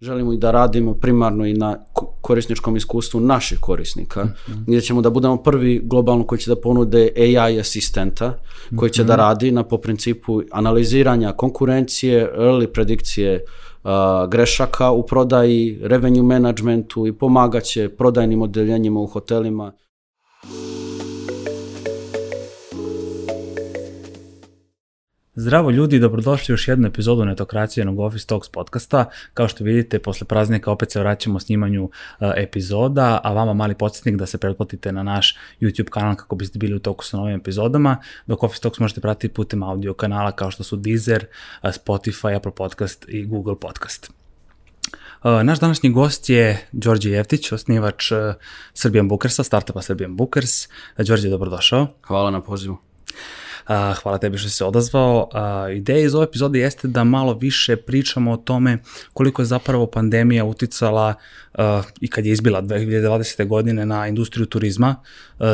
želimo i da radimo primarno i na korisničkom iskustvu naših korisnika, mm -hmm. gdje ćemo da budemo prvi globalno koji će da ponude AI asistenta, koji će mm -hmm. da mhm. radi na po principu analiziranja konkurencije, early predikcije uh, grešaka u prodaji, revenue managementu i pomagaće prodajnim odeljenjima u hotelima. Zdravo ljudi, dobrodošli u još jednu epizodu Netokracije Netokracijenog Office Talks podcasta. Kao što vidite, posle praznika opet se vraćamo snimanju uh, epizoda, a vama mali podsjetnik da se pretplatite na naš YouTube kanal kako biste bili u toku sa novim epizodama, dok Office Talks možete pratiti putem audio kanala kao što su Deezer, e, Spotify, Apple Podcast i Google Podcast. E, naš današnji gost je Đorđe Jevtić, osnivač Srbijan Bookersa, startupa Srbijan Bookers. Đorđe, dobrodošao. Hvala na pozivu. A, hvala tebi što si se odazvao. ideja iz ove epizode jeste da malo više pričamo o tome koliko je zapravo pandemija uticala i kad je izbila 2020. godine na industriju turizma,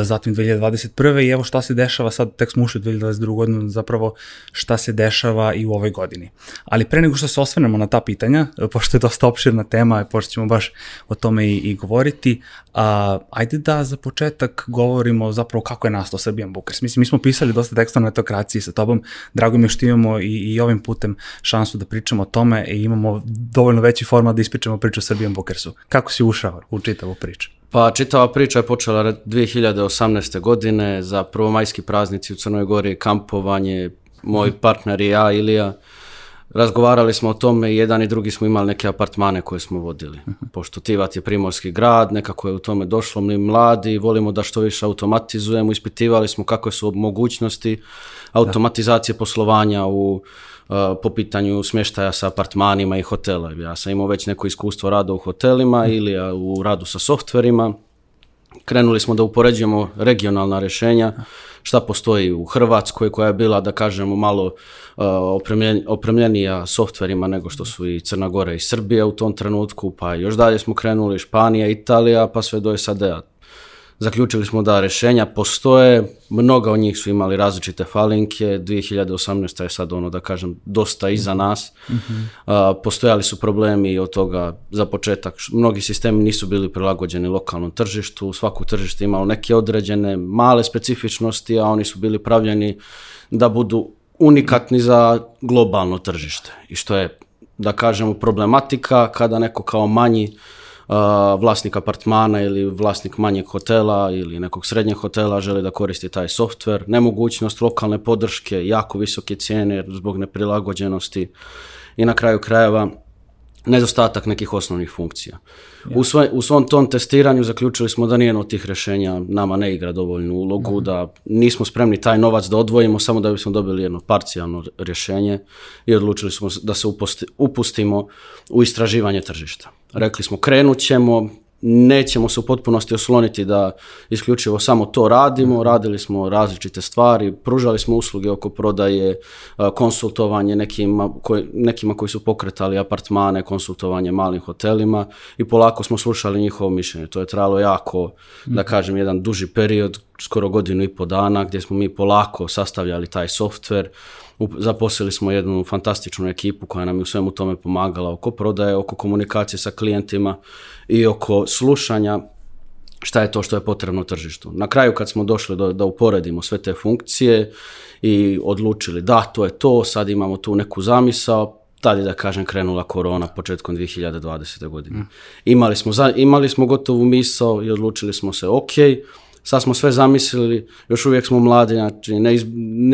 zatim 2021. i evo šta se dešava sad, tek smo ušli u 2022. godinu, zapravo šta se dešava i u ovoj godini. Ali pre nego što se osvrnemo na ta pitanja, pošto je dosta opširna tema, i pošto ćemo baš o tome i, i govoriti, A, ajde da za početak govorimo zapravo kako je nastao Srbijan Bukars. Mislim, mi smo pisali dosta teksta na etokraciji sa tobom, drago mi je što imamo i, i ovim putem šansu da pričamo o tome i imamo dovoljno veći format da ispričamo priču o Srbijan Bukarsu. Kako si ušao u čitavu priču? Pa čitava priča je počela 2018. godine za prvomajski praznici u Crnoj Gori, kampovanje, moj partner i ja, Ilija, razgovarali smo o tome i jedan i drugi smo imali neke apartmane koje smo vodili. Mhm. Pošto Tivat je primorski grad, nekako je u tome došlo, mi mladi volimo da što više automatizujemo, ispitivali smo kakve su mogućnosti da. automatizacije poslovanja u eh, po pitanju smještaja sa apartmanima i hotela. Ja sam imao već neko iskustvo rada u hotelima mhm. ili eh, u radu sa softverima. Krenuli smo da upoređujemo regionalna rješenja da šta postoji u Hrvatskoj koja je bila, da kažemo, malo uh, opremljen, opremljenija softverima nego što su i Crna Gora i Srbija u tom trenutku, pa još dalje smo krenuli Španija, Italija, pa sve do SAD-a zaključili smo da rešenja postoje, mnoga od njih su imali različite falinke, 2018. je sad ono da kažem dosta iza mhm. nas, mm -hmm. postojali su problemi od toga za početak, mnogi sistemi nisu bili prilagođeni lokalnom tržištu, svako tržište imalo neke određene male specifičnosti, a oni su bili pravljeni da budu unikatni za globalno tržište i što je da kažemo problematika kada neko kao manji vlasnik apartmana ili vlasnik manjeg hotela ili nekog srednjeg hotela želi da koristi taj softver, nemogućnost lokalne podrške, jako visoke cijene zbog neprilagođenosti i na kraju krajeva nedostatak nekih osnovnih funkcija. U, svoj, u svom tom testiranju zaključili smo da nijedno od tih rešenja nama ne igra dovoljnu ulogu, mm -hmm. da nismo spremni taj novac da odvojimo samo da bismo dobili jedno parcijalno rešenje i odlučili smo da se uposti, upustimo u istraživanje tržišta. Rekli smo krenut ćemo, nećemo se u potpunosti osloniti da isključivo samo to radimo, mhm. radili smo različite stvari, pružali smo usluge oko prodaje, e, konsultovanje nekima koji, nekima koji su pokretali apartmane, konsultovanje malim hotelima i polako smo slušali njihovo mišljenje. To je trajalo jako, da mhm. kažem, jedan duži period, skoro godinu i po dana, gdje smo mi polako sastavljali taj software, zaposlili smo jednu fantastičnu ekipu koja nam je u svemu tome pomagala oko prodaje, oko komunikacije sa klijentima i oko slušanja šta je to što je potrebno tržištu. Na kraju kad smo došli do, da uporedimo sve te funkcije i odlučili da to je to, sad imamo tu neku zamisao, tad je da kažem krenula korona početkom 2020. godine. Mm. Imali smo, imali smo gotovu misao i odlučili smo se ok, sad smo sve zamislili, još uvijek smo mladi, znači ne,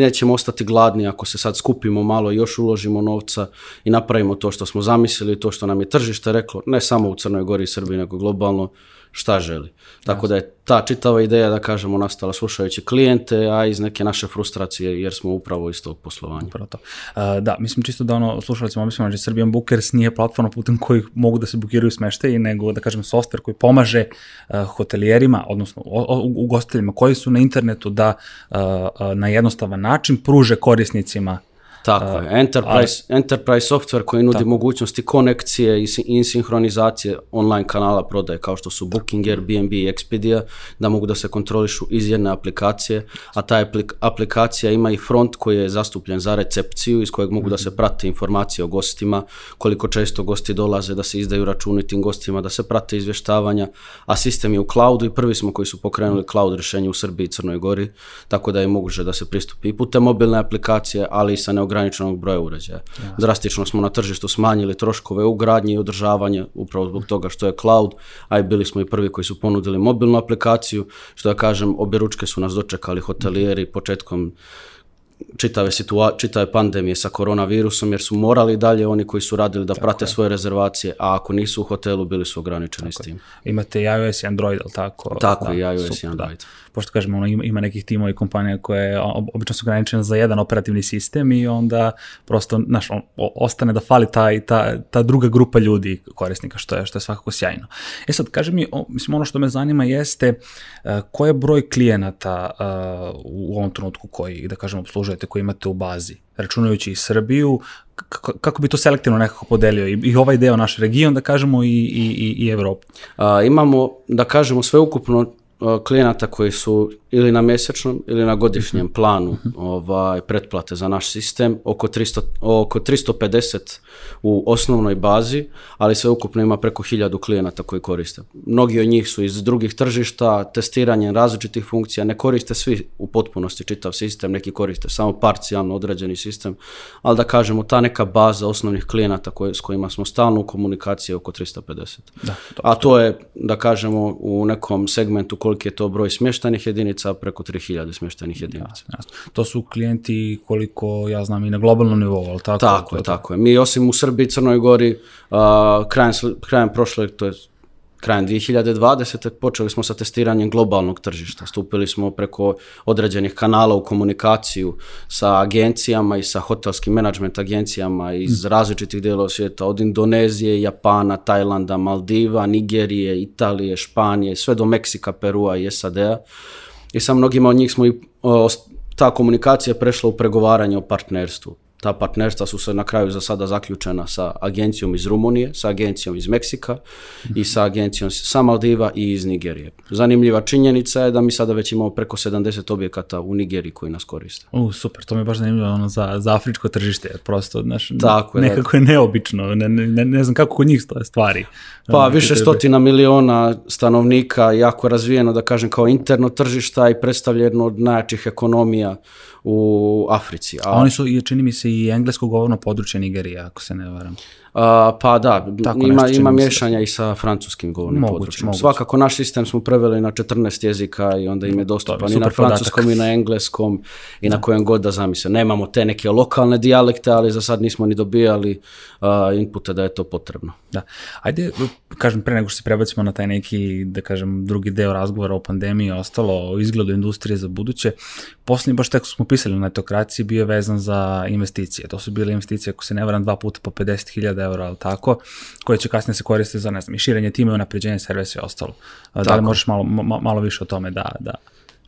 nećemo ostati gladni ako se sad skupimo malo i još uložimo novca i napravimo to što smo zamislili, to što nam je tržište reklo, ne samo u Crnoj Gori i Srbiji, nego globalno šta želi. Tako da je ta čitava ideja, da kažemo, nastala slušajući klijente, a iz neke naše frustracije, jer smo upravo iz tog poslovanja. Upravo to. Uh, da, mislim čisto da ono, slušalcima objasnimo, znači Serbian Bookers nije platforma putem kojih mogu da se bukiraju smeštaji, nego, da kažem, software koji pomaže uh, e, hotelijerima, odnosno ugostiteljima koji su na internetu da uh, na jednostavan način pruže korisnicima Tako je, enterprise, ali, enterprise software koji nudi tako. mogućnosti konekcije i, i sinhronizacije online kanala prodaje kao što su Booking, Airbnb i Expedia, da mogu da se kontrolišu iz jedne aplikacije, a ta aplik aplikacija ima i front koji je zastupljen za recepciju iz kojeg mogu da se mhm. prate informacije o gostima, koliko često gosti dolaze, da se izdaju računi tim gostima, da se prate izveštavanja, a sistem je u cloudu i prvi smo koji su pokrenuli mhm. cloud rešenje u Srbiji i Crnoj Gori, tako da je moguće da se pristupi i putem mobilne aplikacije, ali i sa neograničenim ograničenog broja uređaja. Ja. Drastično smo na tržištu smanjili troškove ugradnje i održavanja upravo zbog toga što je cloud, a i bili smo i prvi koji su ponudili mobilnu aplikaciju, što ja kažem, obje ručke su nas dočekali hotelijeri početkom čitave, situa čitave pandemije sa koronavirusom, jer su morali dalje oni koji su radili da tako prate je. svoje rezervacije, a ako nisu u hotelu, bili su ograničeni tako s tim. Imate iOS i Android, ali tako? Tako, da, i iOS super, i da. Android. Da pošto kažem, ono, ima, ima nekih timova i kompanija koje obično su ograničene za jedan operativni sistem i onda prosto, znaš, on, ostane da fali ta, ta, ta druga grupa ljudi korisnika, što je, što je svakako sjajno. E sad, kaži mi, o, mislim, ono što me zanima jeste uh, e, koji je broj klijenata uh, u ovom trenutku koji, da kažem, obslužujete, koji imate u bazi, računajući i Srbiju, kako bi to selektivno nekako podelio i, i ovaj deo naš region, da kažemo, i, i, i i Evropu? A, imamo, da kažemo, sve ukupno klijenata koji su ili na mesečnom ili na godišnjem planu ovaj pretplate za naš sistem oko 300 oko 350 u osnovnoj bazi, ali sve ukupno ima preko 1000 klijenata koji koriste. Mnogi od njih su iz drugih tržišta, testiranjem različitih funkcija, ne koriste svi u potpunosti čitav sistem, neki koriste samo parcijalno određeni sistem, ali da kažemo ta neka baza osnovnih klijenata koje, s kojima smo stalno u komunikaciji oko 350. Da, to, A to je da kažemo u nekom segmentu koliki je to broj smještanih jedinica sa preko 3000 smještenih da, jedinica. Ja, To su klijenti koliko ja znam i na globalnom nivou, ali tako? Tako je, tako je. Mi osim u Srbiji, Crnoj Gori, uh, krajem, krajem prošle, to je krajem 2020. počeli smo sa testiranjem globalnog tržišta. Stupili smo preko određenih kanala u komunikaciju sa agencijama i sa hotelskim menadžment agencijama iz mm. različitih delova svijeta, od Indonezije, Japana, Tajlanda, Maldiva, Nigerije, Italije, Španije, sve do Meksika, Perua i SAD-a i sa mnogima od njih smo i o, ta komunikacija prešla u pregovaranje o partnerstvu. Ta partnerstva su se na kraju za sada zaključena sa agencijom iz Rumunije, sa agencijom iz Meksika i sa agencijom sa Maldiva i iz Nigerije. Zanimljiva činjenica je da mi sada već imamo preko 70 objekata u Nigeriji koji nas koriste. U, super, to mi je baš zanimljivo ono, za, za afričko tržište, jer prosto znaš, Tako je, nekako je neobično, ne, ne, ne znam kako kod njih stoje stvari. Pa um, više stotina miliona stanovnika, jako razvijeno da kažem kao interno tržišta i predstavljeno od najjačih ekonomija u Africi. A, a oni su, čini mi se, i englesko govorno područje Nigerija, ako se ne varam pa da, Tako ima, ima mješanja i sa francuskim govornim područjem. Moguće. Svakako naš sistem smo preveli na 14 jezika i onda im je dostupan i na francuskom i na engleskom i da. na kojem god da zamisle. Nemamo te neke lokalne dijalekte, ali za sad nismo ni dobijali uh, inpute da je to potrebno. Da. Ajde, kažem, pre nego što se prebacimo na taj neki, da kažem, drugi deo razgovora o pandemiji i ostalo, o izgledu industrije za buduće, poslednji baš tekst smo pisali na netokraciji bio je vezan za investicije. To su bile investicije, ako se ne varam, dva puta po 50.000 eura, ali tako, koje će kasnije se koristiti za, ne znam, i širenje tima i unapređenje servisa i ostalo. Tako. Da li možeš malo, ma, malo više o tome da, da,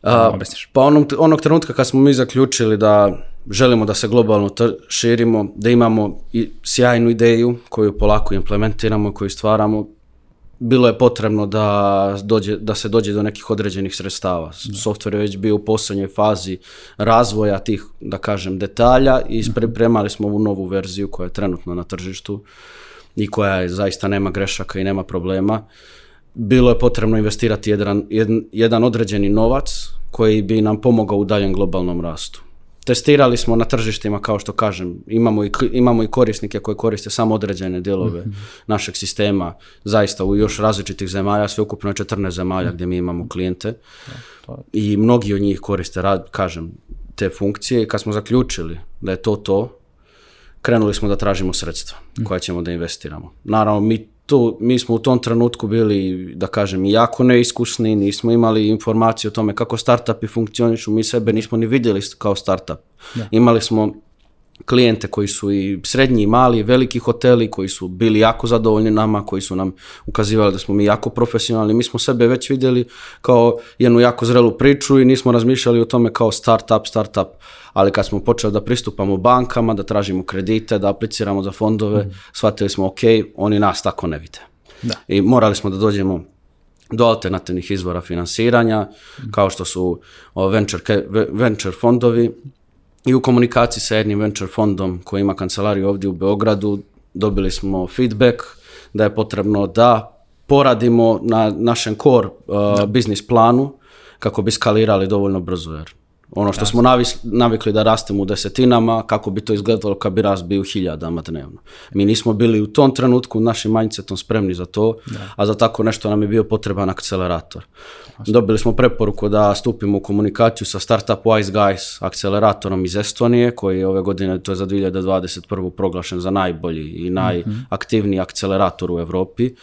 da objasniš? Pa onog, onog trenutka kad smo mi zaključili da želimo da se globalno širimo, da imamo i sjajnu ideju koju polako implementiramo, koju stvaramo, bilo je potrebno da, dođe, da se dođe do nekih određenih sredstava. Da. Software je već bio u poslednjoj fazi razvoja tih, da kažem, detalja i mhm. pripremali smo ovu novu verziju koja je trenutno na tržištu i koja je, zaista nema grešaka i nema problema. Bilo je potrebno investirati jedan, jedan određeni novac koji bi nam pomogao u daljem globalnom rastu testirali smo na tržištima, kao što kažem, imamo i, imamo i korisnike koji koriste samo određene delove mm -hmm. našeg sistema, zaista u još različitih zemalja, sve ukupno 14 zemalja mm gdje mi imamo klijente da, pa. i mnogi od njih koriste, rad, kažem, te funkcije i kad smo zaključili da je to to, krenuli smo da tražimo sredstva mhm. koja ćemo da investiramo. Naravno, mi tu, mi smo u tom trenutku bili, da kažem, jako neiskusni, nismo imali informacije o tome kako startupi funkcionišu, mi sebe nismo ni vidjeli kao startup. Da. Imali smo klijente koji su i srednji i mali, veliki hoteli koji su bili jako zadovoljni nama, koji su nam ukazivali da smo mi jako profesionalni. Mi smo sebe već videli kao jednu jako zrelu priču i nismo razmišljali o tome kao startup, startup. Ali kad smo počeli da pristupamo bankama, da tražimo kredite, da apliciramo za fondove, mm. shvatili smo ok, oni nas tako ne vide. Da. I morali smo da dođemo do alternativnih izvora finansiranja, mhm. kao što su venture, venture fondovi, i u komunikaciji sa jednim venture fondom koji ima kancelariju ovdje u Beogradu dobili smo feedback da je potrebno da poradimo na našem core uh, da. biznis planu kako bi skalirali dovoljno brzo jer Ono što smo navikli da rastemo u desetinama, kako bi to izgledalo kad bi rast bio u hiljadama dnevno. Mi nismo bili u tom trenutku našim mindsetom spremni za to, da. a za tako nešto nam je bio potreban akcelerator. Dobili smo preporuku da stupimo u komunikaciju sa startup Wise Guys akceleratorom iz Estonije, koji je ove godine, to je za 2021. proglašen za najbolji i mhm. najaktivniji akcelerator u Europi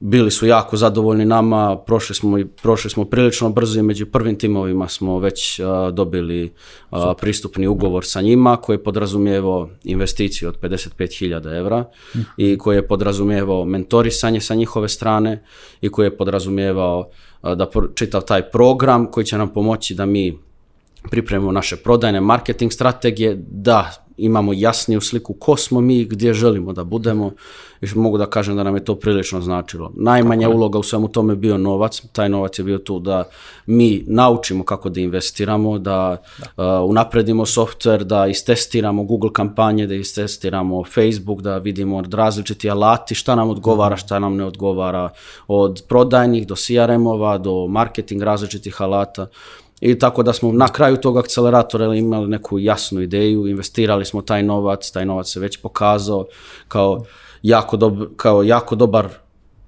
bili su jako zadovoljni nama, prošli smo, i, prošli smo prilično brzo i među prvim timovima smo već a, dobili a, pristupni ugovor sa njima koji je podrazumijevao investiciju od 55.000 evra i mhm. koji je podrazumijevao mentorisanje sa njihove strane i koji je podrazumijevao a, da pro, čitav taj program koji će nam pomoći da mi pripremimo naše prodajne, marketing strategije, da imamo jasniju sliku ko smo mi, gdje želimo da budemo i mogu da kažem da nam je to prilično značilo. Najmanja uloga u svemu tome je bio novac, taj novac je bio tu da mi naučimo kako da investiramo, da, da. Uh, unapredimo softver, da istestiramo Google kampanje, da istestiramo Facebook, da vidimo od različiti alati šta nam odgovara, šta nam ne odgovara, od prodajnih do CRM-ova, do marketing različitih alata. I tako da smo na kraju tog akceleratora imali neku jasnu ideju, investirali smo taj novac, taj novac se već pokazao kao jako, dob, kao jako dobar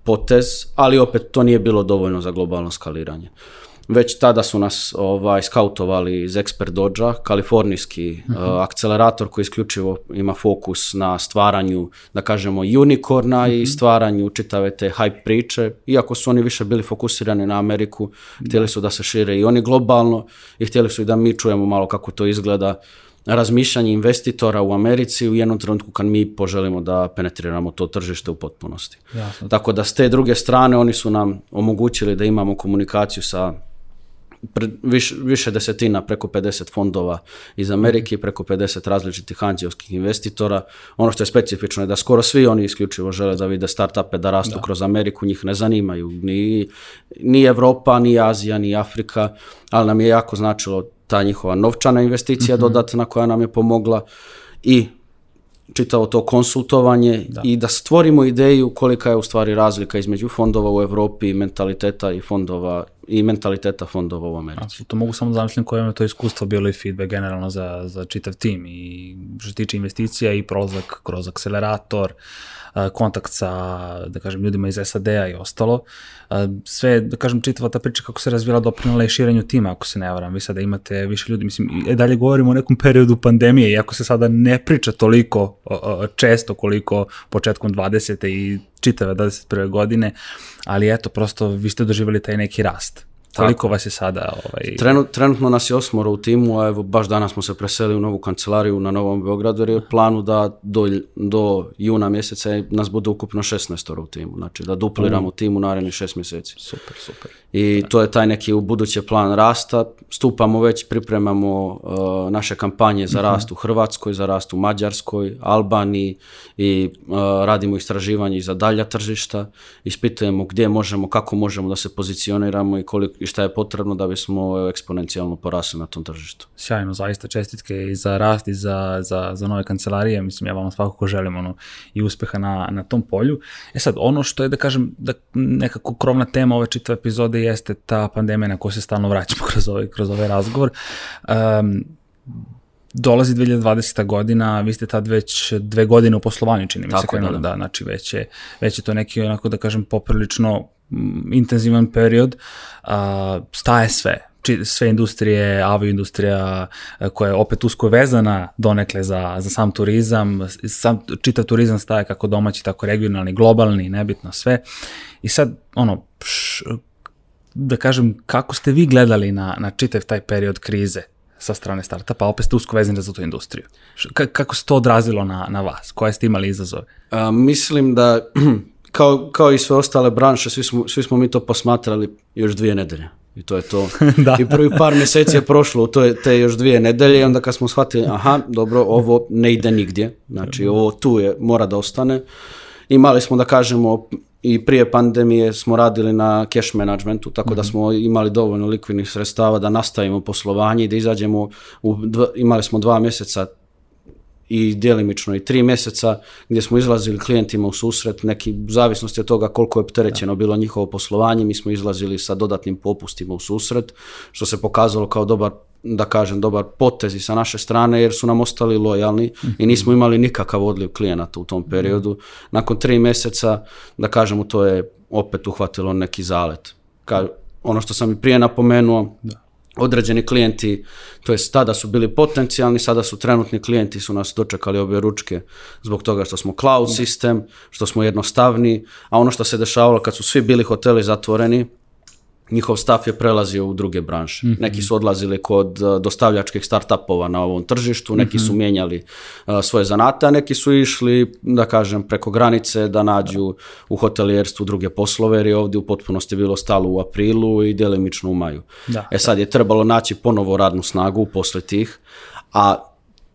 potez, ali opet to nije bilo dovoljno za globalno skaliranje već tada su nas ovaj, skautovali iz Expert Dodge, kalifornijski uh -huh. uh, akcelerator koji isključivo ima fokus na stvaranju, da kažemo, unikorna uh -huh. i mhm. stvaranju čitave te hype priče. Iako su oni više bili fokusirani na Ameriku, htjeli su da se šire i oni globalno i htjeli su i da mi čujemo malo kako to izgleda razmišljanje investitora u Americi u jednom trenutku kad mi poželimo da penetriramo to tržište u potpunosti. Jasno. Tako da s te druge strane oni su nam omogućili da imamo komunikaciju sa pre, viš, više desetina, preko 50 fondova iz Amerike, mhm. preko 50 različitih anđelskih investitora. Ono što je specifično je da skoro svi oni isključivo žele da vide startupe da rastu da. kroz Ameriku, njih ne zanimaju ni, ni Evropa, ni Azija, ni Afrika, ali nam je jako značilo ta njihova novčana investicija mm -hmm. dodatna koja nam je pomogla i čitavo to konsultovanje da. i da stvorimo ideju kolika je u stvari razlika između fondova u Evropi, i mentaliteta i fondova i mentaliteta fondova u Americi. To mogu samo zamislim koje je to iskustvo bilo i feedback generalno za, za čitav tim i što se tiče investicija i prolazak kroz akcelerator, uh, kontakt sa, da kažem, ljudima iz SAD-a i ostalo. Sve, da kažem, čitava ta priča kako se razvila doprinala je širenju tima, ako se ne varam. Vi sada imate više ljudi, mislim, i dalje govorimo o nekom periodu pandemije, iako se sada ne priča toliko često koliko početkom 20. i čitave 21. godine, ali eto, prosto vi ste doživali taj neki rast. Koliko vas je sada? Ovaj... Trenut, trenutno nas je osmoro u timu, a evo baš danas smo se preselili u novu kancelariju na Novom Beogradu jer je planu da do, do juna mjeseca nas bude ukupno 16 u timu, znači da dupliramo mm. tim u narednih šest mjeseci. Super, super. I da. to je taj neki u budući plan rasta. Stupamo već, pripremamo uh, naše kampanje za mhm. rast mm -hmm. u Hrvatskoj, za rast u Mađarskoj, Albaniji i uh, radimo istraživanje i za dalja tržišta, ispitujemo gdje možemo, kako možemo da se pozicioniramo i koliko šta je potrebno da bismo eksponencijalno porasli na tom tržištu. Sjajno, zaista čestitke i za rast i za, za, za nove kancelarije, mislim ja vam svakako želim ono, i uspeha na, na tom polju. E sad, ono što je da kažem da nekako krovna tema ove čitave epizode jeste ta pandemija na koju se stalno vraćamo kroz ovaj, kroz ovaj razgovor. Um, dolazi 2020. godina, vi ste tad već dve godine u poslovanju, čini mi se, krenuli, da, da. da, znači već je, već je to neki, onako da kažem, poprilično intenzivan period, a, staje sve sve industrije, avioindustrija e, koja je opet usko vezana donekle za, za sam turizam, sam, čita turizam staje kako domaći, tako regionalni, globalni, nebitno sve. I sad, ono, pš, da kažem, kako ste vi gledali na, na čitav taj period krize sa strane startupa, opet ste usko vezani za tu industriju. K kako se to odrazilo na, na vas? Koje ste imali izazove? A, mislim da kao, kao i sve ostale branše, svi smo, svi smo mi to posmatrali još dvije nedelje. I to je to. da. I prvi par mjeseci je prošlo u je te još dvije nedelje i onda kad smo shvatili, aha, dobro, ovo ne ide nigdje. Znači, ovo tu je, mora da ostane. Imali smo, da kažemo, i prije pandemije smo radili na cash managementu, tako da mhm. smo imali dovoljno likvidnih sredstava da nastavimo poslovanje i da izađemo, u dva, imali smo dva mjeseca i delimično i tri meseca gdje smo izlazili klijentima u susret, neki u zavisnosti od toga koliko je opterećeno da. bilo njihovo poslovanje, mi smo izlazili sa dodatnim popustima u susret, što se pokazalo kao dobar da kažem, dobar potez i sa naše strane jer su nam ostali lojalni i mhm. nismo imali nikakav odliv klijenata u tom mhm. periodu. Nakon tri mjeseca, da kažemo, to je opet uhvatilo neki zalet. Ka, ono što sam i prije napomenuo, da određeni klijenti, to jest tada su bili potencijalni, sada su trenutni klijenti su nas dočekali obje ručke zbog toga što smo cloud da. sistem, što smo jednostavni, a ono što se dešavalo kad su svi bili hoteli zatvoreni, njihov stav je prelazio u druge branše. Mm -hmm. Neki su odlazili kod e, dostavljačkih startupova na ovom tržištu, neki su mhm. mijenjali e, svoje zanate, a neki su išli, da kažem, preko granice da nađu u hotelijerstvu druge poslove, jer je ovdje u potpunosti bilo stalo u aprilu i delimično u maju. Da, e sad je trebalo naći ponovo radnu snagu posle tih, a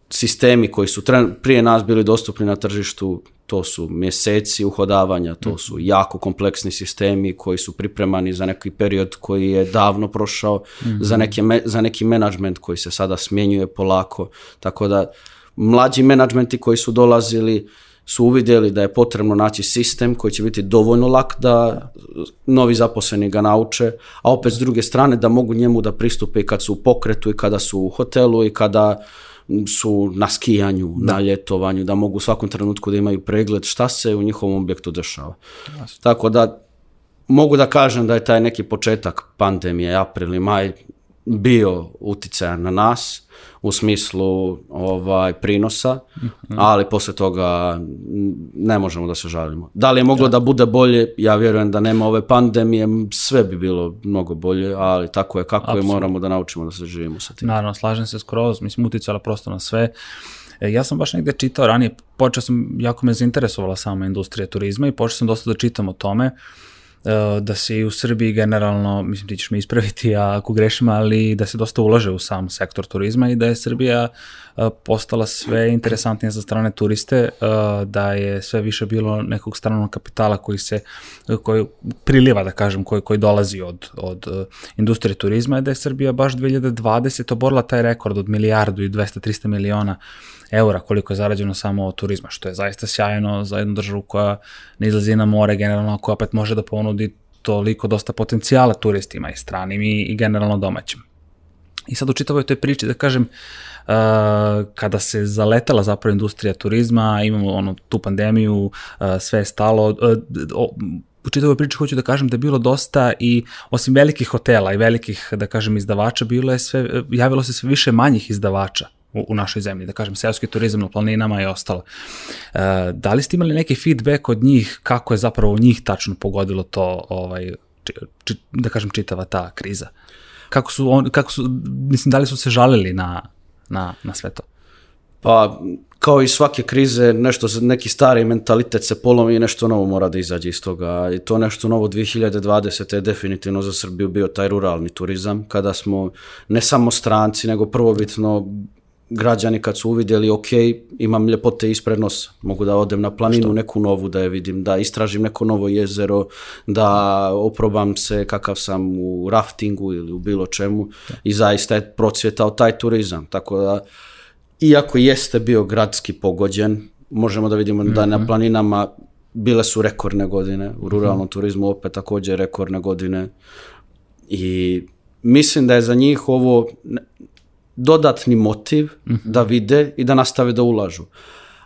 sistemi koji su tren, prije nas bili dostupni na tržištu to su mjeseci uhodavanja, to mm. su jako kompleksni sistemi koji su pripremani za neki period koji je davno prošao, mm -hmm. za, neke, za neki menadžment koji se sada smjenjuje polako, tako da mlađi menadžmenti koji su dolazili su uvidjeli da je potrebno naći sistem koji će biti dovoljno lak da, da. novi zaposleni ga nauče, a opet s druge strane da mogu njemu da pristupe i kad su u pokretu i kada su u hotelu i kada su na skijanju, da. na ljetovanju, da mogu u svakom trenutku da imaju pregled šta se u njihovom objektu dešava. Jasne. Tako da mogu da kažem da je taj neki početak pandemije, april i maj, bio uticajan na nas u smislu ovaj prinosa, mhm. ali posle toga ne možemo da se žalimo. Da li je moglo da, da bude bolje? Ja vjerujem da nema ove pandemije, sve bi bilo mnogo bolje, ali tako je kako je, moramo da naučimo da se živimo sa tim. Naravno, slažem se skroz, mislim uticala prosto na sve. E, ja sam baš negde čitao ranije, počeo sam, jako me zainteresovala sama industrija turizma i počeo sam dosta da čitam o tome. Uh, Eh, da se i u Srbiji generalno, mislim ti ćeš me ispraviti a ako grešim, ali da se dosta ulaže u sam sektor turizma i da je Srbija postala sve interesantnija za strane turiste, da je sve više bilo nekog stranog kapitala koji se, koji priliva, da kažem, koji, koji dolazi od, od e, industrije turizma, da je Srbija baš 2020 oborila taj rekord od milijardu i 200-300 miliona eura koliko je zarađeno samo od turizma, što je zaista sjajno za jednu državu koja ne izlazi na more generalno, koja opet može da ponudi toliko dosta potencijala turistima i stranim i, i generalno domaćim. I sad u čitavoj toj priči, da kažem, uh, kada se zaletala zapravo industrija turizma, imamo ono, tu pandemiju, uh, sve je stalo, uh, u čitavoj priči hoću da kažem da je bilo dosta i osim velikih hotela i velikih, da kažem, izdavača, bilo je sve, javilo se sve više manjih izdavača u, u našoj zemlji, da kažem, seoski turizam na planinama i ostalo. Uh, da li ste imali neki feedback od njih, kako je zapravo njih tačno pogodilo to, ovaj, či, či, da kažem, čitava ta kriza? Uh, kako su, on, kako su, mislim, da li su se žalili na, na, na sve to? Pa, kao i svake krize, nešto, neki stari mentalitet se polomi i nešto novo mora da izađe iz toga. I to nešto novo 2020. je definitivno za Srbiju bio taj ruralni turizam, kada smo ne samo stranci, nego prvobitno građani kad su uvidjeli, ok, imam ljepote ispred nosa, mogu da odem na planinu Što? neku novu da je vidim, da istražim neko novo jezero, da oprobam se kakav sam u raftingu ili u bilo čemu da. i zaista je procvjetao taj turizam, tako da iako jeste bio gradski pogođen, možemo da vidimo mm -hmm. da na mhm. planinama bile su rekordne godine, u mhm. ruralnom mm -hmm. turizmu opet takođe rekordne godine i mislim da je za njih ovo dodatni motiv mm -hmm. da vide i da nastave da ulažu.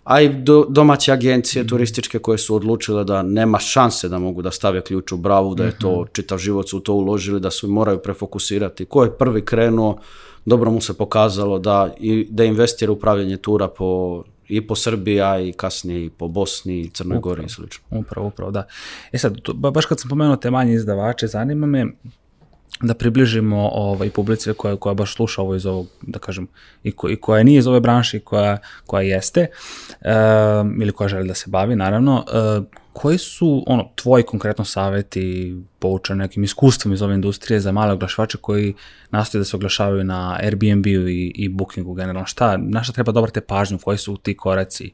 A i do, domaće agencije mm -hmm. turističke koje su odlučile da nema šanse da mogu da stave ključ u bravu, da je to mhm. čitav život su to uložili, da su moraju prefokusirati. Ko je prvi krenuo, dobro mu se pokazalo da, i, da investira u upravljanje tura po i po Srbiji, a i kasnije i po Bosni, i Crnoj upravo, Gori i slično. Upravo, upravo, da. E sad, to, baš kad sam pomenuo te manje izdavače, zanima me da približimo ovaj publici koja koja baš sluša ovo iz ovog da kažem i, ko, i koja nije iz ove branše i koja koja jeste um, ili koja želi da se bavi naravno uh, koji su ono tvoji konkretno saveti poučeni nekim iskustvom iz ove industrije za male oglašivače koji nastoje da se oglašavaju na Airbnb-u i, i Bookingu generalno šta naša treba da obrate pažnju koji su ti koraci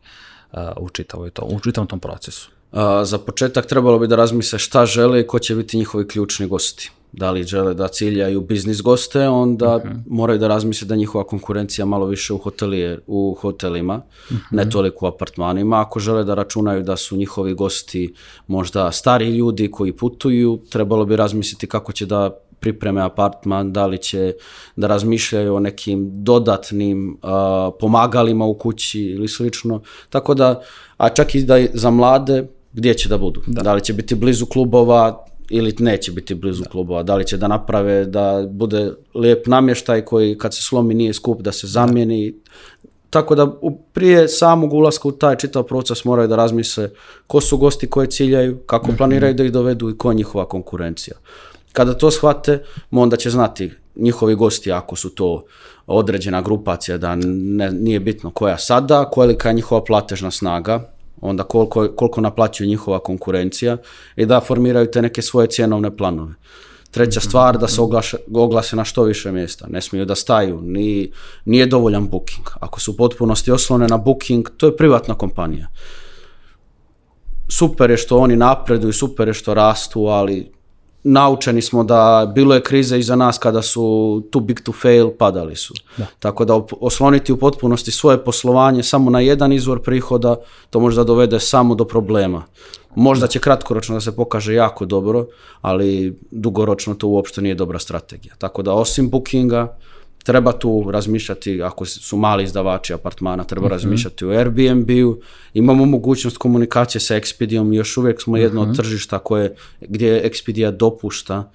uh, u čitavoj to u čitavom tom procesu A, za početak trebalo bi da razmisle šta žele i ko će biti njihovi ključni gosti. Da li žele da ciljaju biznis goste, onda okay. moraju da razmisle da njihova konkurencija malo više u, hotelijer, u hotelima, okay. Mhm. ne toliko u apartmanima. Ako žele da računaju da su njihovi gosti možda stari ljudi koji putuju, trebalo bi razmisliti kako će da pripreme apartman, da li će da razmišljaju o nekim dodatnim uh, pomagalima u kući ili slično. Tako da, a čak i da za mlade gdje će da budu. Da. da li će biti blizu klubova ili neće biti blizu da. klubova. Da li će da naprave da bude lijep namještaj koji kad se slomi nije skup da se da. zamijeni. Tako da prije samog ulaska u taj čitav proces moraju da razmisle ko su gosti koje ciljaju, kako mm -hmm. planiraju da ih dovedu i ko je njihova konkurencija. Kada to shvate, onda će znati njihovi gosti ako su to određena grupacija da ne, nije bitno koja sada, kolika je njihova platežna snaga, onda koliko, koliko naplaćuje njihova konkurencija i da formiraju te neke svoje cjenovne planove. Treća mhm. stvar, da se oglaša, oglase na što više mjesta. Ne smiju da staju, ni, nije dovoljan booking. Ako su u potpunosti oslone na booking, to je privatna kompanija. Super je što oni napreduju, super je što rastu, ali naučeni smo da bilo je krize iza nas kada su too big to fail padali su. Da. Tako da osloniti u potpunosti svoje poslovanje samo na jedan izvor prihoda, to možda dovede samo do problema. Možda će kratkoročno da se pokaže jako dobro, ali dugoročno to uopšte nije dobra strategija. Tako da osim bookinga, treba tu razmišljati, ako su mali izdavači apartmana, treba mm -hmm. razmišljati o Airbnb-u, imamo mogućnost komunikacije sa Expedijom, još uvijek smo jedno mm -hmm. od mhm. tržišta koje, gdje Expedija dopušta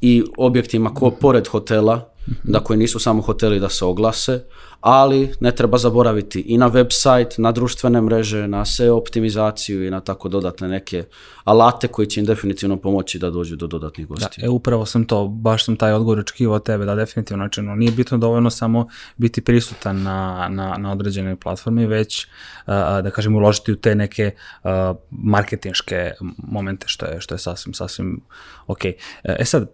i objektima ko, mhm. pored hotela, dakle nisu samo hoteli da se oglase, ali ne treba zaboraviti i na website, na društvene mreže, na SEO optimizaciju i na tako dodatne neke alate koji će im definitivno pomoći da dođu do dodatnih da, gostiju. Da, e, upravo sam to, baš sam taj odgovor očekivao od tebe, da definitivno, znači no, nije bitno dovoljno samo biti prisutan na, na, na određenoj platformi, već da kažem uložiti u te neke marketinške momente što je, što je sasvim, sasvim ok. E, e sad,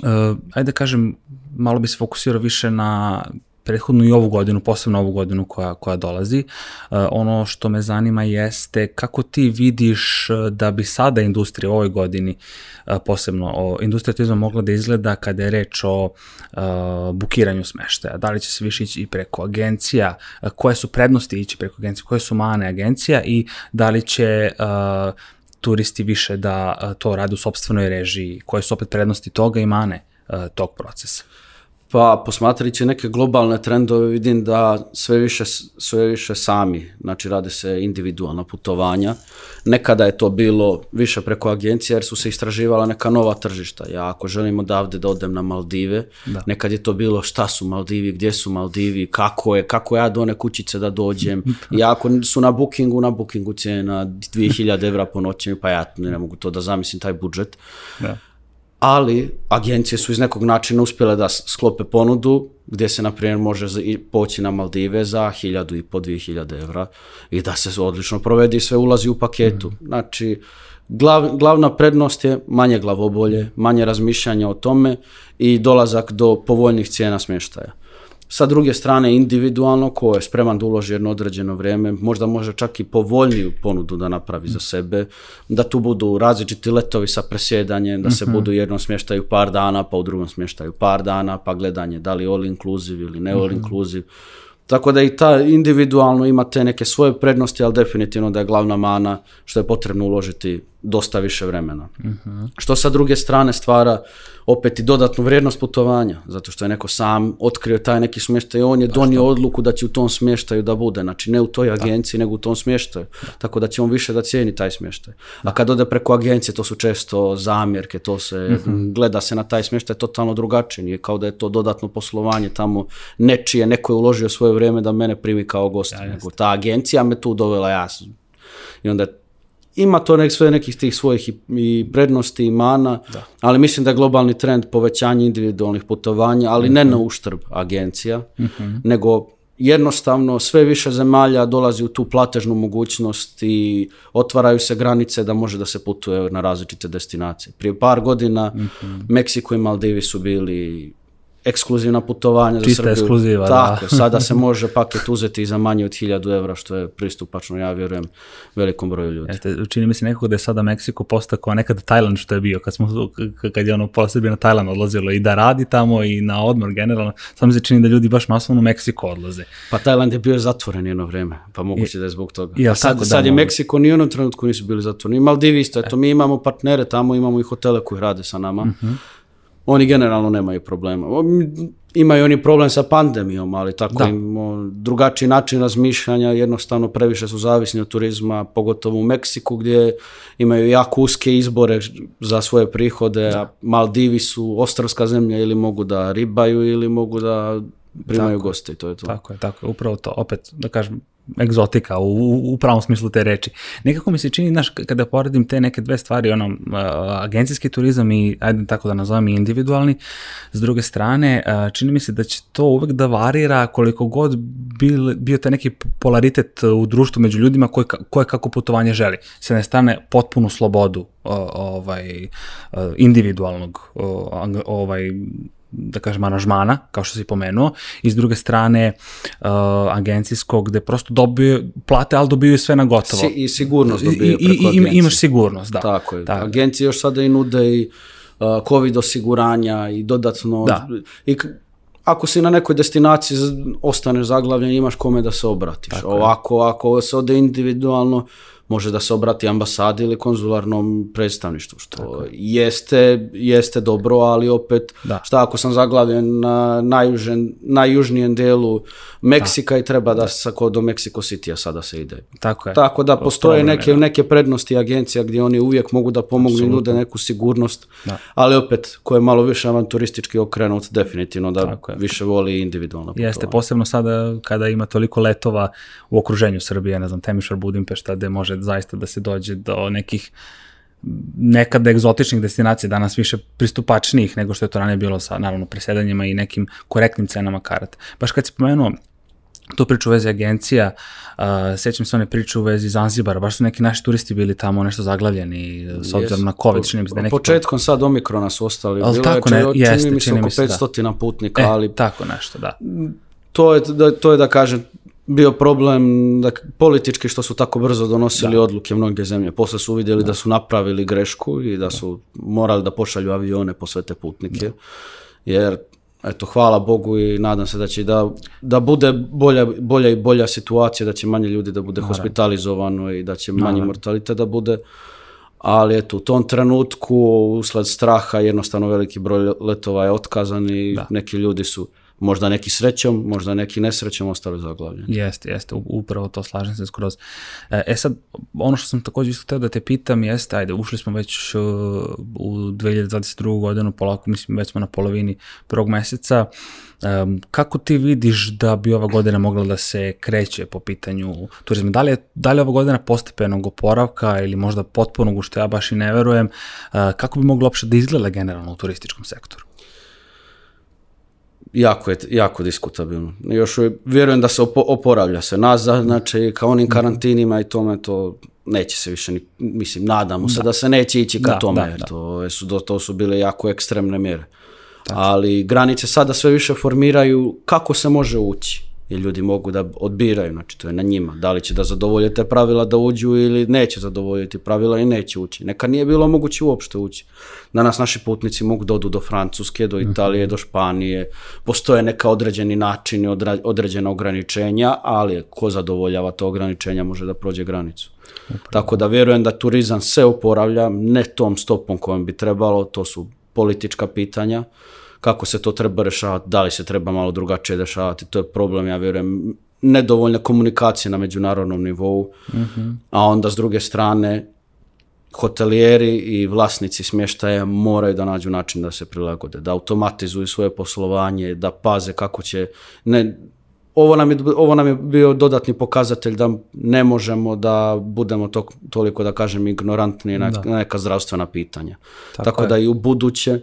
uh, ajde da kažem, malo bi se fokusirao više na prethodnu i ovu godinu, posebno ovu godinu koja, koja dolazi. Uh, ono što me zanima jeste kako ti vidiš eh, da bi sada industrija u ovoj godini, uh, posebno o industrija turizma mogla da izgleda kada je reč o uh, bukiranju smeštaja. Da li će se više ići preko agencija, koje su prednosti ići preko agencija, koje su mane agencija i da li će turisti više da to rade u sobstvenoj režiji, koje su opet prednosti toga i mane tog procesa. Pa posmatrajući neke globalne trendove vidim da sve više, sve više sami, znači rade se individualna putovanja. Nekada je to bilo više preko agencije jer su se istraživala neka nova tržišta. Ja ako želim odavde da odem na Maldive, da. nekad je to bilo šta su Maldivi, gdje su Maldivi, kako je, kako ja do one kućice da dođem. I ako su na bookingu, na bookingu cijena 2000 evra po noći, pa ja ne mogu to da zamislim taj budžet. Da ali agencije su iz nekog načina uspjele da sklope ponudu gdje se, na primjer, može poći na Maldive za 1000 i po 2000 evra i da se odlično provedi i sve ulazi u paketu. Mm. Znači, glav, glavna prednost je manje glavobolje, manje razmišljanja o tome i dolazak do povoljnih cijena smještaja. Sa druge strane, individualno, ko je spreman da uloži jedno određeno vreme, možda može čak i povoljniju ponudu da napravi za sebe, da tu budu različiti letovi sa presjedanjem, da se uh mhm. -huh. budu u jednom smještaju par dana, pa u drugom smještaju par dana, pa gledanje da li all inclusive ili ne all mhm. inclusive. Tako da i ta individualno ima te neke svoje prednosti, ali definitivno da je glavna mana što je potrebno uložiti dosta više vremena. Uh -huh. Što sa druge strane stvara opet i dodatnu vrednost putovanja, zato što je neko sam otkrio taj neki smještaj, on je da, donio što? odluku da će u tom smještaju da bude, znači ne u toj da. agenciji, da. nego u tom smještaju, tako da će on više da cijeni taj smještaj. Da. A kad ode preko agencije, to su često zamjerke, to se, uh mhm. -huh. gleda se na taj smještaj totalno drugačije, nije kao da je to dodatno poslovanje tamo nečije, neko je uložio svoje vreme da mene primi kao gosta, da, nego ta agencija me tu dovela, ja i onda je ima to nek, sve nekih tih svojih i, i prednosti i mana, da. ali mislim da je globalni trend povećanje individualnih putovanja, ali mm -hmm. ne mhm. na uštrb agencija, mm -hmm. nego jednostavno sve više zemalja dolazi u tu platežnu mogućnost i otvaraju se granice da može da se putuje na različite destinacije. Prije par godina mm -hmm. Meksiko i Maldivi su bili ekskluzivna putovanja Čista za Srbiju. Čista ekskluziva, da. Tako, da. sada se može paket uzeti za manje od 1000 evra, što je pristupačno, ja vjerujem, velikom broju ljudi. Jeste, čini mi se nekako da je sada Meksiko postakao nekada Tajland što je bio, kad, smo, kad je ono pola Srbije na Tajland odlazilo i da radi tamo i na odmor generalno, sad mi se čini da ljudi baš masovno u Meksiko odlaze. Pa Tajland je bio zatvoren jedno vreme, pa moguće da je zbog toga. Ja, sad, da, sad je Meksiko ni u jednom trenutku nisu bili zatvoreni. Maldivi isto, eto, e. mi imamo partnere tamo, imamo i hotele koji rade sa nama. Uh mhm. -huh Oni generalno nemaju problema. Imaju oni problem sa pandemijom, ali tako da. im drugačiji način razmišljanja, jednostavno previše su zavisni od turizma, pogotovo u Meksiku gdje imaju jako uske izbore za svoje prihode, da. a Maldivi su ostrvska zemlja ili mogu da ribaju ili mogu da primaju tako, goste i to je to. Tako je, tako je, upravo to. Opet, da kažem, egzotika u, u pravom smislu te reči. Nekako mi se čini, znaš, kada poredim te neke dve stvari, ono, uh, agencijski turizam i, ajde tako da nazovem, individualni, s druge strane, uh, čini mi se da će to uvek da varira koliko god bil, bio taj neki polaritet u društvu među ljudima koje, koje kako putovanje želi. Se ne stane potpunu slobodu uh, ovaj, individualnog ovaj, da kažem, aranžmana, kao što si pomenuo, i s druge strane uh, agencijskog, gde prosto dobiju, plate, ali dobiju sve na gotovo. Si, I sigurnost dobiju preko I, i, agencije. Imaš sigurnost, da. Tako je. Tako. Da. Agencije još sada i nude i uh, COVID osiguranja i dodatno... Da. I ako si na nekoj destinaciji ostaneš zaglavljen, imaš kome da se obratiš. Tako Ovako, je. ako se ode individualno, uh, može da se obrati ambasadi ili konzularnom predstavništvu, što Tako. jeste, jeste dobro, ali opet, da. šta ako sam zaglavljen na najužen, najjužnijem delu Meksika da. i treba da, da. sako do Meksiko Citya sada se ide. Tako, je. Tako da postoje Ostromene, neke, da. neke prednosti agencija gdje oni uvijek mogu da pomognu i nude neku sigurnost, da. ali opet, ko je malo više avanturistički okrenut, definitivno da više voli individualno. Jeste, putovanje. posebno sada kada ima toliko letova u okruženju Srbije, ne znam, Temišvar Budimpešta, gde može zaista da se dođe do nekih nekada egzotičnih destinacija, danas više pristupačnijih nego što je to ranije bilo sa, naravno, presedanjima i nekim korektnim cenama karata. Baš kad si pomenuo tu priču u vezi agencija, uh, sećam se one priče u vezi Zanzibara, baš su neki naši turisti bili tamo nešto zaglavljeni s obzirom yes. na COVID, čini se da neki... Početkom to... sad Omikrona su ostali, ali bilo tako je, čini, jeste, mi se oko da. 500 da. putnika, e, ali... Tako nešto, da. To je, da, to je da kažem, bio problem da politički što su tako brzo donosili da. odluke mnoge zemlje. Posle su vidjeli da. da su napravili grešku i da su morali da pošalju avione po sve te putnike. Da. Jer eto hvala Bogu i nadam se da će da, da bude bolja, bolja i bolja situacija, da će manje ljudi da bude Naravno. hospitalizovano i da će manje mortaliteta da bude. Ali eto, u tom trenutku, usled straha, jednostavno veliki broj letova je otkazan i da. neki ljudi su možda neki srećom, možda neki nesrećom ostali zaglavljeni. Jeste, jeste, upravo to slažem se skroz. E, e sad, ono što sam takođe isto hteo da te pitam jeste, ajde, ušli smo već uh, u 2022. godinu, polako, mislim, već smo na polovini prvog meseca. Kako ti vidiš da bi ova godina mogla da se kreće po pitanju turizma? Da li je, da li je ova godina postepenog oporavka ili možda potpunog, što ja baš i ne verujem, e, kako bi moglo uopšte da izgleda generalno u turističkom sektoru? jako je jako diskutabilno. Još vjerujem da se opo, oporavlja se nazad, znači kao onim mhm. karantinima i tome to neće se više, ni, mislim, nadamo se da, da se neće ići ka da, tome, da, jer da. to su, do to su bile jako ekstremne mjere. Tako. Ali granice sada sve više formiraju kako se može ući jer ljudi mogu da odbiraju, znači to je na njima, da li će da zadovolje te pravila da uđu ili neće zadovoljiti pravila i neće ući. Neka nije bilo moguće uopšte ući. Danas naši putnici mogu da odu do Francuske, do Italije, mhm. do Španije, postoje neka određeni načini, određena ograničenja, ali ko zadovoljava to ograničenja može da prođe granicu. Upravo. Tako da vjerujem da turizam se oporavlja, ne tom stopom kojom bi trebalo, to su politička pitanja, uh, kako se to treba rešavati, da li se treba malo drugačije rešavati, to je problem, ja vjerujem, nedovoljna komunikacija na međunarodnom nivou, mm -hmm. a onda s druge strane hotelijeri i vlasnici smještaja moraju da nađu način da se prilagode, da automatizuju svoje poslovanje, da paze kako će, ne, ovo nam, je, ovo nam je bio dodatni pokazatelj da ne možemo da budemo to, toliko, da kažem, ignorantni na, na da. neka zdravstvena pitanja. Tako, Tako da i u buduće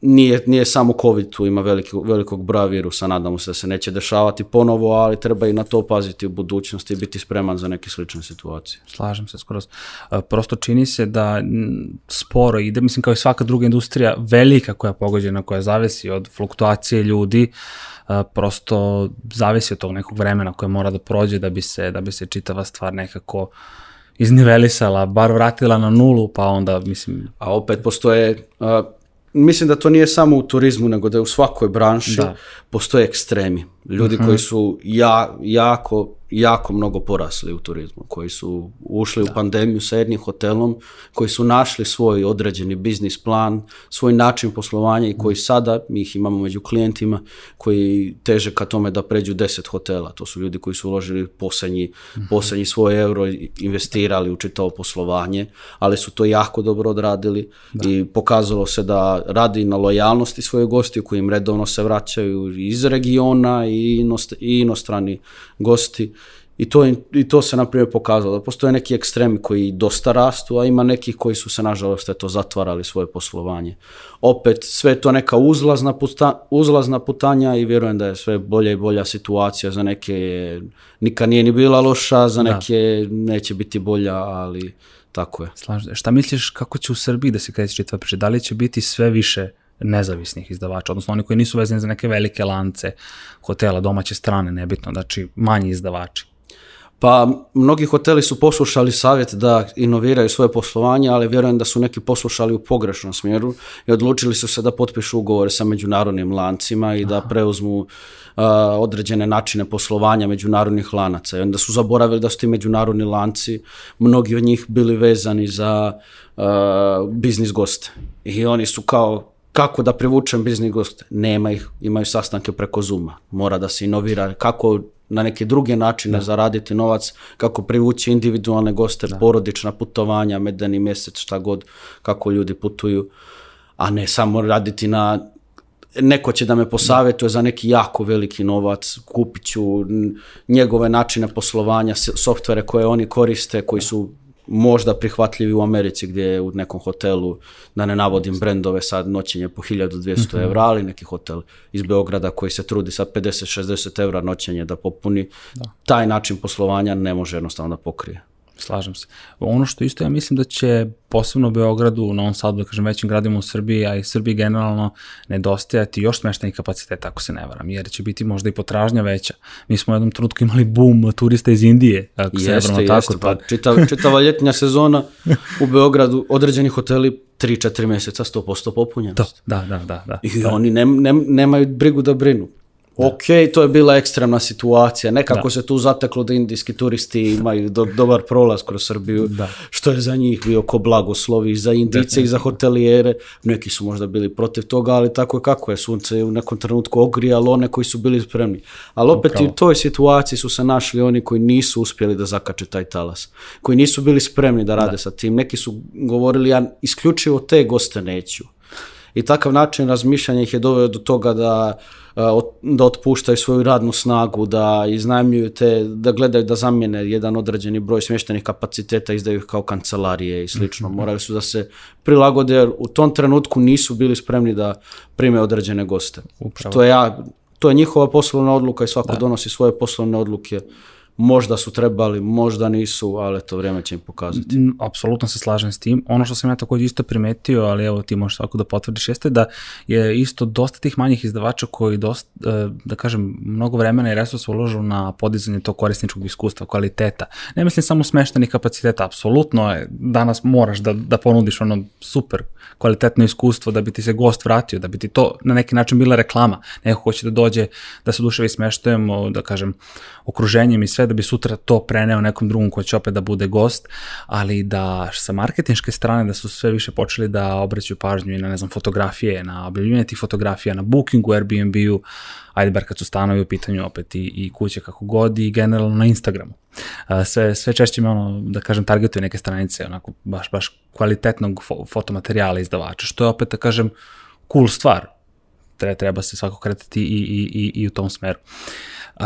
nije, nije samo COVID tu, ima veliki, velikog broja virusa, nadamo se da se neće dešavati ponovo, ali treba i na to paziti u budućnosti i biti spreman za neke slične situacije. Slažem se skoro. E, prosto čini se da sporo ide, mislim kao i svaka druga industrija, velika koja je pogođena, koja zavisi od fluktuacije ljudi, e, prosto zavisi od tog nekog vremena koje mora da prođe da bi se, da bi se čitava stvar nekako iznivelisala, bar vratila na nulu, pa onda, mislim... A opet postoje uh, mislim da to nije samo u turizmu, nego da u svakoj branši da. postoje ekstremi. Ljudi uh mhm. -huh. koji su ja, jako jako mnogo porasli u turizmu, koji su ušli da. u pandemiju sa jednim hotelom, koji su našli svoj određeni biznis plan, svoj način poslovanja i koji mm. sada, mi ih imamo među klijentima, koji teže ka tome da pređu 10 hotela. To su ljudi koji su uložili posljednji, mhm. posljednji svoj euro, i investirali u čitavo poslovanje, ali su to jako dobro odradili da. i pokazalo se da radi na lojalnosti svoje gosti koji im redovno se vraćaju iz regiona i, i inostrani gosti I to, I to se, na primjer, pokazalo. Da postoje neki ekstremi koji dosta rastu, a ima neki koji su se, nažalost, eto, zatvarali svoje poslovanje. Opet, sve to neka uzlazna, puta, uzlazna putanja i vjerujem da je sve bolja i bolja situacija. Za neke nikad nije ni bila loša, za da. neke da. neće biti bolja, ali tako je. Slažno. Šta misliš kako će u Srbiji da se kreće čitava priča? Da li će biti sve više nezavisnih izdavača, odnosno oni koji nisu vezani za neke velike lance, hotela, domaće strane, nebitno, znači manji izdavači. Pa mnogi hoteli su poslušali savjet da inoviraju svoje poslovanje, ali vjerujem da su neki poslušali u pogrešnom smjeru i odlučili su se da potpišu ugovore sa međunarodnim lancima i da Aha. da preuzmu uh, određene načine poslovanja međunarodnih lanaca. I onda su zaboravili da su ti međunarodni lanci, mnogi od njih bili vezani za uh, biznis goste. I oni su kao kako da privučem biznis goste? Nema ih, imaju sastanke preko Zuma. Mora da se inovira kako na neke druge načine da. zaraditi novac, kako privući individualne goste, da. porodična putovanja, medeni mjesec, šta god, kako ljudi putuju, a ne samo raditi na neko će da me posavetuje za neki jako veliki novac, kupit ću njegove načine poslovanja, softvere koje oni koriste, koji da. su možda prihvatljivi u Americi gdje je u nekom hotelu, da ne navodim brendove sad, noćenje po 1200 mm evra, ali neki hotel iz Beograda koji se trudi sa 50-60 evra noćenje da popuni, da. taj način poslovanja ne može jednostavno da pokrije. Slažem se. Ono što isto ja mislim da će posebno u Beogradu, u Novom Sadu, da kažem većim gradima u Srbiji, a i Srbiji generalno nedostajati još smeštenih kapaciteta, ako se ne varam, jer će biti možda i potražnja veća. Mi smo u jednom trutku imali bum turista iz Indije, ako jeste, se ne varam, tako. Jeste, pa čitav, čitava ljetnja sezona u Beogradu, određeni hoteli 3-4 meseca 100% popunjenost. Da, da, da. da, da. I da. oni ne, ne, nemaju brigu da brinu. Da. Ok, to je bila ekstremna situacija. Nekako da. se tu zateklo da indijski turisti imaju do, dobar prolaz kroz Srbiju, da. što je za njih bio ko blagoslovi, za indice i za hotelijere. Neki su možda bili protiv toga, ali tako je kako je. Sunce je u nekom trenutku ogrijalo one koji su bili spremni. Ali opet Upravo. i u toj situaciji su se našli oni koji nisu uspjeli da zakače taj talas, koji nisu bili spremni da rade da. sa tim. Neki su govorili, ja isključivo te goste neću i takav način razmišljanja ih je doveo do toga da e, da otpuštaju svoju radnu snagu, da iznajmljuju te, da gledaju da zamijene jedan određeni broj smještenih kapaciteta, izdaju ih kao kancelarije i slično. Mhm. Morali su da se prilagode jer u tom trenutku nisu bili spremni da prime određene goste. Upravo. Što je, ja, to je njihova poslovna odluka i svako da. donosi svoje poslovne odluke možda su trebali, možda nisu, ali to vreme će im pokazati. Apsolutno se slažem s tim. Ono što sam ja takođe isto primetio, ali evo ti možeš tako da potvrdiš, jeste da je isto dosta tih manjih izdavača koji dosta, e, da kažem, mnogo vremena i resursa uložu na podizanje tog korisničkog iskustva, kvaliteta. Ne mislim samo smeštenih kapaciteta, apsolutno je, danas moraš da, da ponudiš ono super kvalitetno iskustvo da bi ti se gost vratio, da bi ti to na neki način bila reklama. Neko hoće da dođe, da se duševi smeštajem, da kažem, okruženjem i sve da bi sutra to preneo nekom drugom koji će opet da bude gost, ali da sa marketinške strane da su sve više počeli da obraćaju pažnju i na, ne znam, fotografije, na objavljivanje tih fotografija, na bookingu, Airbnb-u, ajde bar kad su stanovi u pitanju opet i, i kuće kako god i generalno na Instagramu. Sve, sve češće me ono, da kažem, targetuju neke stranice, onako, baš, baš kvalitetnog fo fotomaterijala izdavača, što je opet, da kažem, cool stvar, treba, treba se svako kretati i, i, i, i u tom smeru. Uh,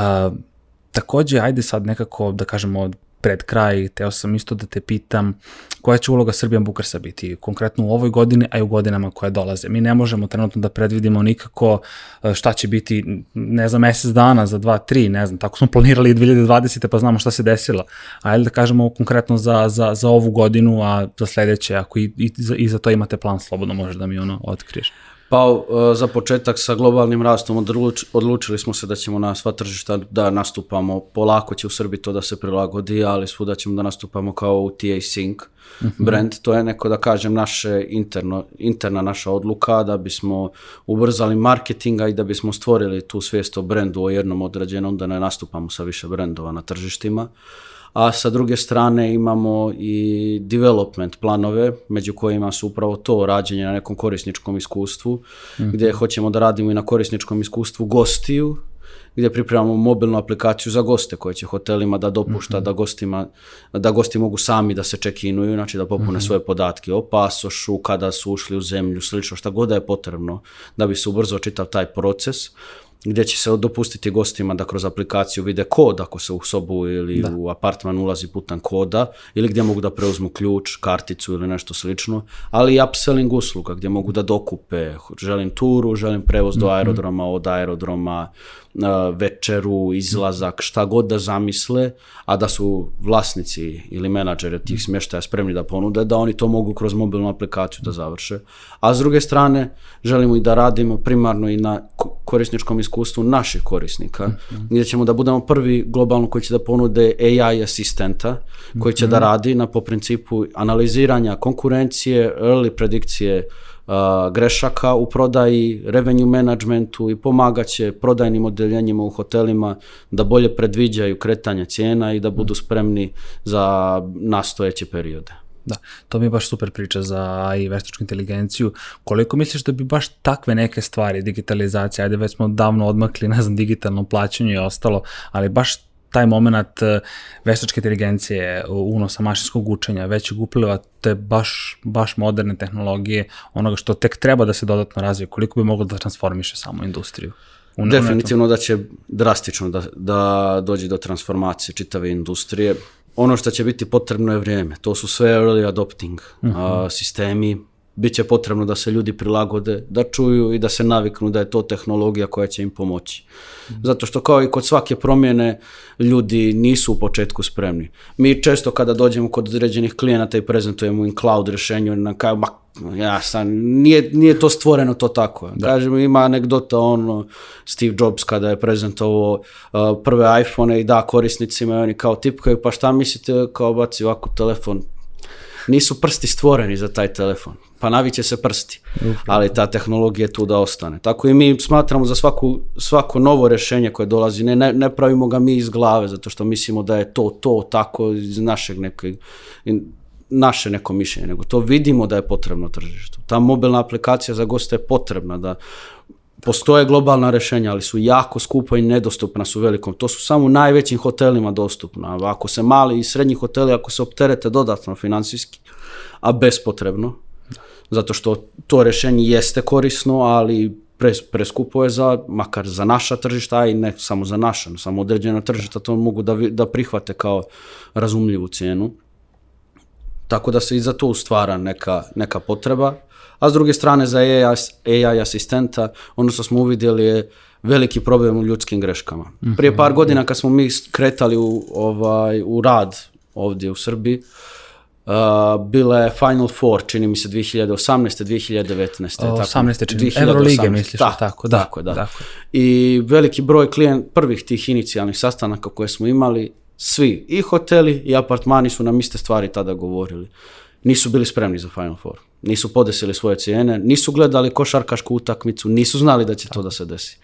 Takođe, ajde sad nekako da kažemo pred kraj, teo sam isto da te pitam koja će uloga Srbijan Bukarsa biti konkretno u ovoj godini, a i u godinama koje dolaze. Mi ne možemo trenutno da predvidimo nikako e, šta će biti, ne znam, mesec dana, za 2, 3, ne znam, tako smo planirali 2020. pa znamo šta se desilo. Ajde da kažemo konkretno za, za, za ovu godinu, a za sledeće, ako i, i, za, i za to imate plan, slobodno možeš da mi ono otkriješ. Pa e, za početak sa globalnim rastom odlučili smo se da ćemo na sva tržišta da nastupamo, polako će u Srbiji to da se prilagodi, ali svuda ćemo da nastupamo kao UTA Sync uh mhm. -huh. brand, to je neko da kažem naše interno, interna naša odluka da bismo ubrzali marketinga i da bismo stvorili tu svijest o brendu o jednom određenom da ne nastupamo sa više brendova na tržištima a sa druge strane imamo i development planove, među kojima su upravo to rađenje na nekom korisničkom iskustvu, mm -hmm. gdje hoćemo da radimo i na korisničkom iskustvu gostiju, gdje pripremamo mobilnu aplikaciju za goste koje će hotelima da dopušta mm -hmm. da gostima da gosti mogu sami da se čekinuju, znači da popune mm -hmm. svoje podatke o pasošu, kada su ušli u zemlju, slično šta god da je potrebno da bi se ubrzao čitav taj proces gde će se dopustiti gostima da kroz aplikaciju vide kod ako se u sobu ili da. u apartman ulazi putan koda ili gde mogu da preuzmu ključ, karticu ili nešto slično, ali i upselling usluga gdje mogu da dokupe, želim turu, želim prevoz do mhm. aerodroma, od aerodroma večeru, izlazak, šta god da zamisle, a da su vlasnici ili menadžeri tih smještaja spremni da ponude, da oni to mogu kroz mobilnu aplikaciju da završe. A s druge strane, želimo i da radimo primarno i na korisničkom iskustvu naših korisnika, mhm. gdje ćemo da budemo prvi globalno koji će da ponude AI asistenta, koji će da mhm. radi na po principu analiziranja konkurencije, early predikcije grešaka u prodaji, revenue managementu i pomagaće prodajnim odeljenjima u hotelima da bolje predviđaju kretanje cijena i da budu spremni za nastojeće periode. Da, to mi je baš super priča za AI, veštačku inteligenciju. Koliko misliš da bi baš takve neke stvari, digitalizacija, ajde već smo davno odmakli, ne znam, digitalno plaćanje i ostalo, ali baš taj moment e, veštačke inteligencije, unosa mašinskog učenja, većeg upliva te baš, baš moderne tehnologije, onoga što tek treba da se dodatno razvije, koliko bi moglo da transformiše samu industriju? U Definitivno da će drastično da, da dođe do transformacije čitave industrije. Ono što će biti potrebno je vrijeme. To su sve early adopting uh -huh. a, mhm. sistemi biće potrebno da se ljudi prilagode, da čuju i da se naviknu da je to tehnologija koja će im pomoći. Zato što kao i kod svake promjene ljudi nisu u početku spremni. Mi često kada dođemo kod određenih klijenata i prezentujemo im cloud rješenje, na kao, ma, ja sam, nije, nije to stvoreno to tako. Da. Kažem, ima anegdota ono, Steve Jobs kada je prezentovao uh, prve iPhone-e i da korisnicima i oni kao tipkaju, pa šta mislite, kao baci ovako telefon, nisu prsti stvoreni za taj telefon. Pa naviće se prsti, ali ta tehnologija je tu da ostane. Tako i mi smatramo za svaku, svako novo rešenje koje dolazi, ne, ne, pravimo ga mi iz glave, zato što mislimo da je to, to, tako, iz našeg nekog, naše neko mišljenje, nego to vidimo da je potrebno tržištu. Ta mobilna aplikacija za goste je potrebna da Postoje globalna rešenja, ali su jako skupa i nedostupna su velikom. To su samo u najvećim hotelima dostupna. Ako se mali i srednji hoteli, ako se opterete dodatno finansijski, a bespotrebno, zato što to rešenje jeste korisno, ali pres, preskupo je za, makar za naša tržišta, a i ne samo za naša, samo određena tržišta to mogu da, da prihvate kao razumljivu cijenu. Tako da se i za to stvara neka, neka potreba a s druge strane za AI, AI asistenta ono što smo uvidjeli je veliki problem u ljudskim greškama. Mhm. Prije par godina kad smo mi kretali u, ovaj, u rad ovdje u Srbiji, Uh, bila je Final Four, čini mi se 2018. 2019. O, 18. čini mi Eurolige misliš tako, da, tako, da, tako, da. Tako. I veliki broj klijent prvih tih inicijalnih sastanaka koje smo imali, svi i hoteli i apartmani su nam iste stvari tada govorili nisu bili spremni za Final Four. Nisu podesili svoje cijene, nisu gledali košarkašku utakmicu, nisu znali da će to da se desi.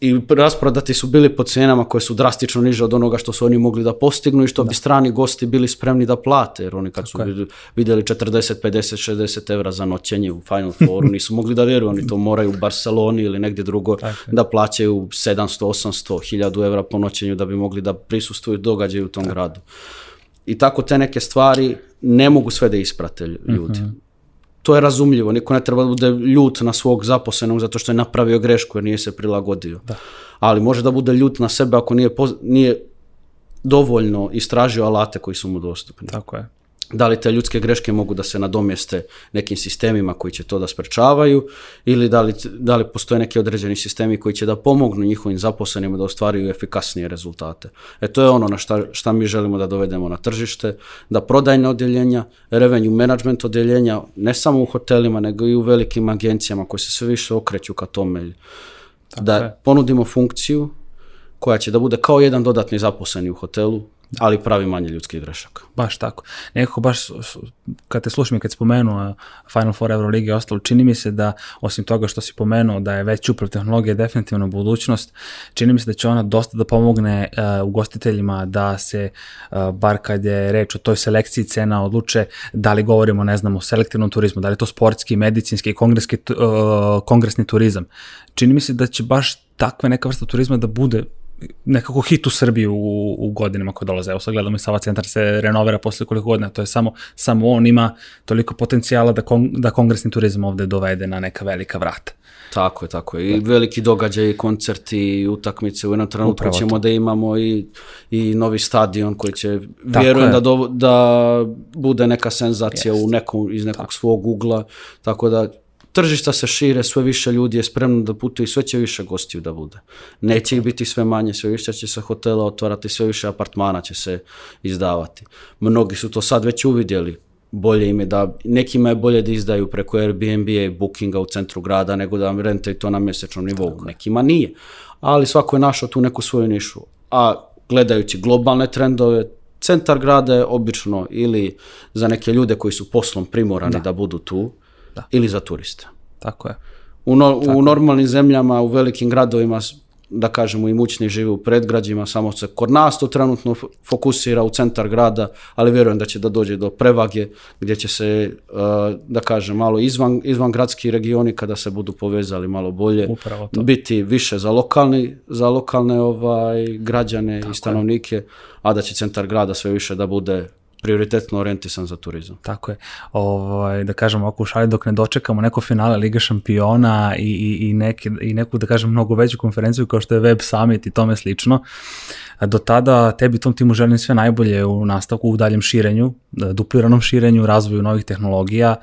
I rasprodati su bili po cijenama koje su drastično niže od onoga što su oni mogli da postignu i što da. bi strani gosti bili spremni da plate, jer oni kad su okay. vidjeli 40, 50, 60 evra za noćenje u Final Fouru nisu mogli da veruju, oni to moraju u Barceloni ili negdje drugo okay. da plaćaju 700, 800, 1000 evra po noćenju da bi mogli da prisustuju događaju u tom okay. gradu i tako te neke stvari ne mogu sve da isprate ljudi. Mm -hmm. To je razumljivo, niko ne treba da bude ljut na svog zaposlenog zato što je napravio grešku jer nije se prilagodio. Da. Ali može da bude ljut na sebe ako nije, poz... nije dovoljno istražio alate koji su mu dostupni. Tako je da li te ljudske greške mogu da se nadomjeste nekim sistemima koji će to da sprečavaju ili da li, da li postoje neki određeni sistemi koji će da pomognu njihovim zaposlenima da ostvaraju efikasnije rezultate. E to je ono na šta, šta mi želimo da dovedemo na tržište, da prodajne odjeljenja, revenue management odjeljenja, ne samo u hotelima, nego i u velikim agencijama koje se sve više okreću ka tome, da ponudimo funkciju koja će da bude kao jedan dodatni zaposleni u hotelu, ali pravi manje ljudskih grešaka. Baš tako. Nekako baš kad te slušam i kad spomenuo Final Four Euroligi i ostalo, čini mi se da osim toga što si pomenuo da je već uprav tehnologije definitivno budućnost, čini mi se da će ona dosta da pomogne uh, ugostiteljima da se, uh, bar kad je reč o toj selekciji cena odluče, da li govorimo, ne znam, o selektivnom turizmu, da li to sportski, medicinski, kongreski, uh, kongresni turizam. Čini mi se da će baš takve neka vrsta turizma da bude nekako hit u Srbiji u, u godinama koje dolaze. Evo sad gledamo i Sava centar se renovira posle koliko godina, to je samo, samo on ima toliko potencijala da, kon, da kongresni turizam ovde dovede na neka velika vrata. Tako je, tako je. I veliki događaj, i koncerti, i utakmice. U jednom trenutku Upravo ćemo to. da imamo i, i novi stadion koji će, tako vjerujem je. da, do, da bude neka senzacija Jest. u nekom, iz nekog tako. svog ugla. Tako da tržišta se šire, sve više ljudi je spremno da putuje i sve će više gostiju da bude. Neće ih biti sve manje, sve više će se hotela otvarati, sve više apartmana će se izdavati. Mnogi su to sad već uvidjeli, bolje im je da, nekima je bolje da izdaju preko Airbnb i Bookinga u centru grada nego da rente to na mesečnom nivou, nekima nije. Ali svako je našao tu neku svoju nišu. A gledajući globalne trendove, centar grada je obično ili za neke ljude koji su poslom primorani da, da budu tu, da. ili za turista. Tako je. U, no, Tako. u normalnim zemljama, u velikim gradovima, da kažemo, imućni žive u predgrađima, samo se kod nas to trenutno fokusira u centar grada, ali vjerujem da će da dođe do prevage, gdje će se, uh, da kažem, malo izvan, izvan gradski regioni, kada se budu povezali malo bolje, biti više za, lokalni, za lokalne ovaj, građane Tako i stanovnike, je. a da će centar grada sve više da bude prioritetno orijentisan za turizam. Tako je. Ovaj, da kažem, ako u šali dok ne dočekamo neko finale Lige šampiona i, i, i, neke, i neku, da kažem, mnogo veću konferenciju kao što je Web Summit i tome slično, uh, Do tada tebi i tom timu želim sve najbolje u nastavku, u daljem širenju, e, dupliranom širenju, razvoju novih tehnologija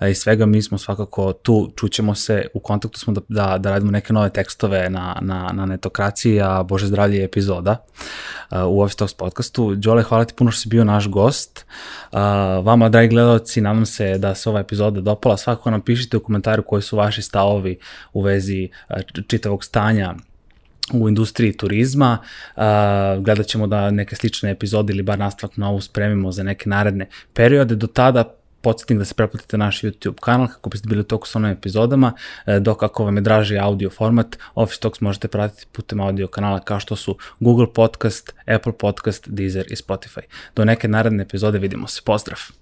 e, i svega mi smo svakako tu, čućemo se, u kontaktu smo da, da, da radimo neke nove tekstove na, na, na netokraciji, a Bože zdravlje je epizoda e, u Office Talks podcastu. Đole, hvala ti puno što si bio naš gost. Vama, dragi gledalci, nadam se da se ova epizoda dopala. Svakako nam pišite u komentaru koji su vaši stavovi u vezi čitavog stanja u industriji turizma. Uh, gledat ćemo da neke slične epizode ili bar nastavak na ovu spremimo za neke naredne periode. Do tada podsjetnik da se pretplatite na naš YouTube kanal kako biste bili u toku sa novim epizodama, e, dok ako vam je draži audio format, Office Talks možete pratiti putem audio kanala kao što su Google Podcast, Apple Podcast, Deezer i Spotify. Do neke naredne epizode vidimo se. Pozdrav!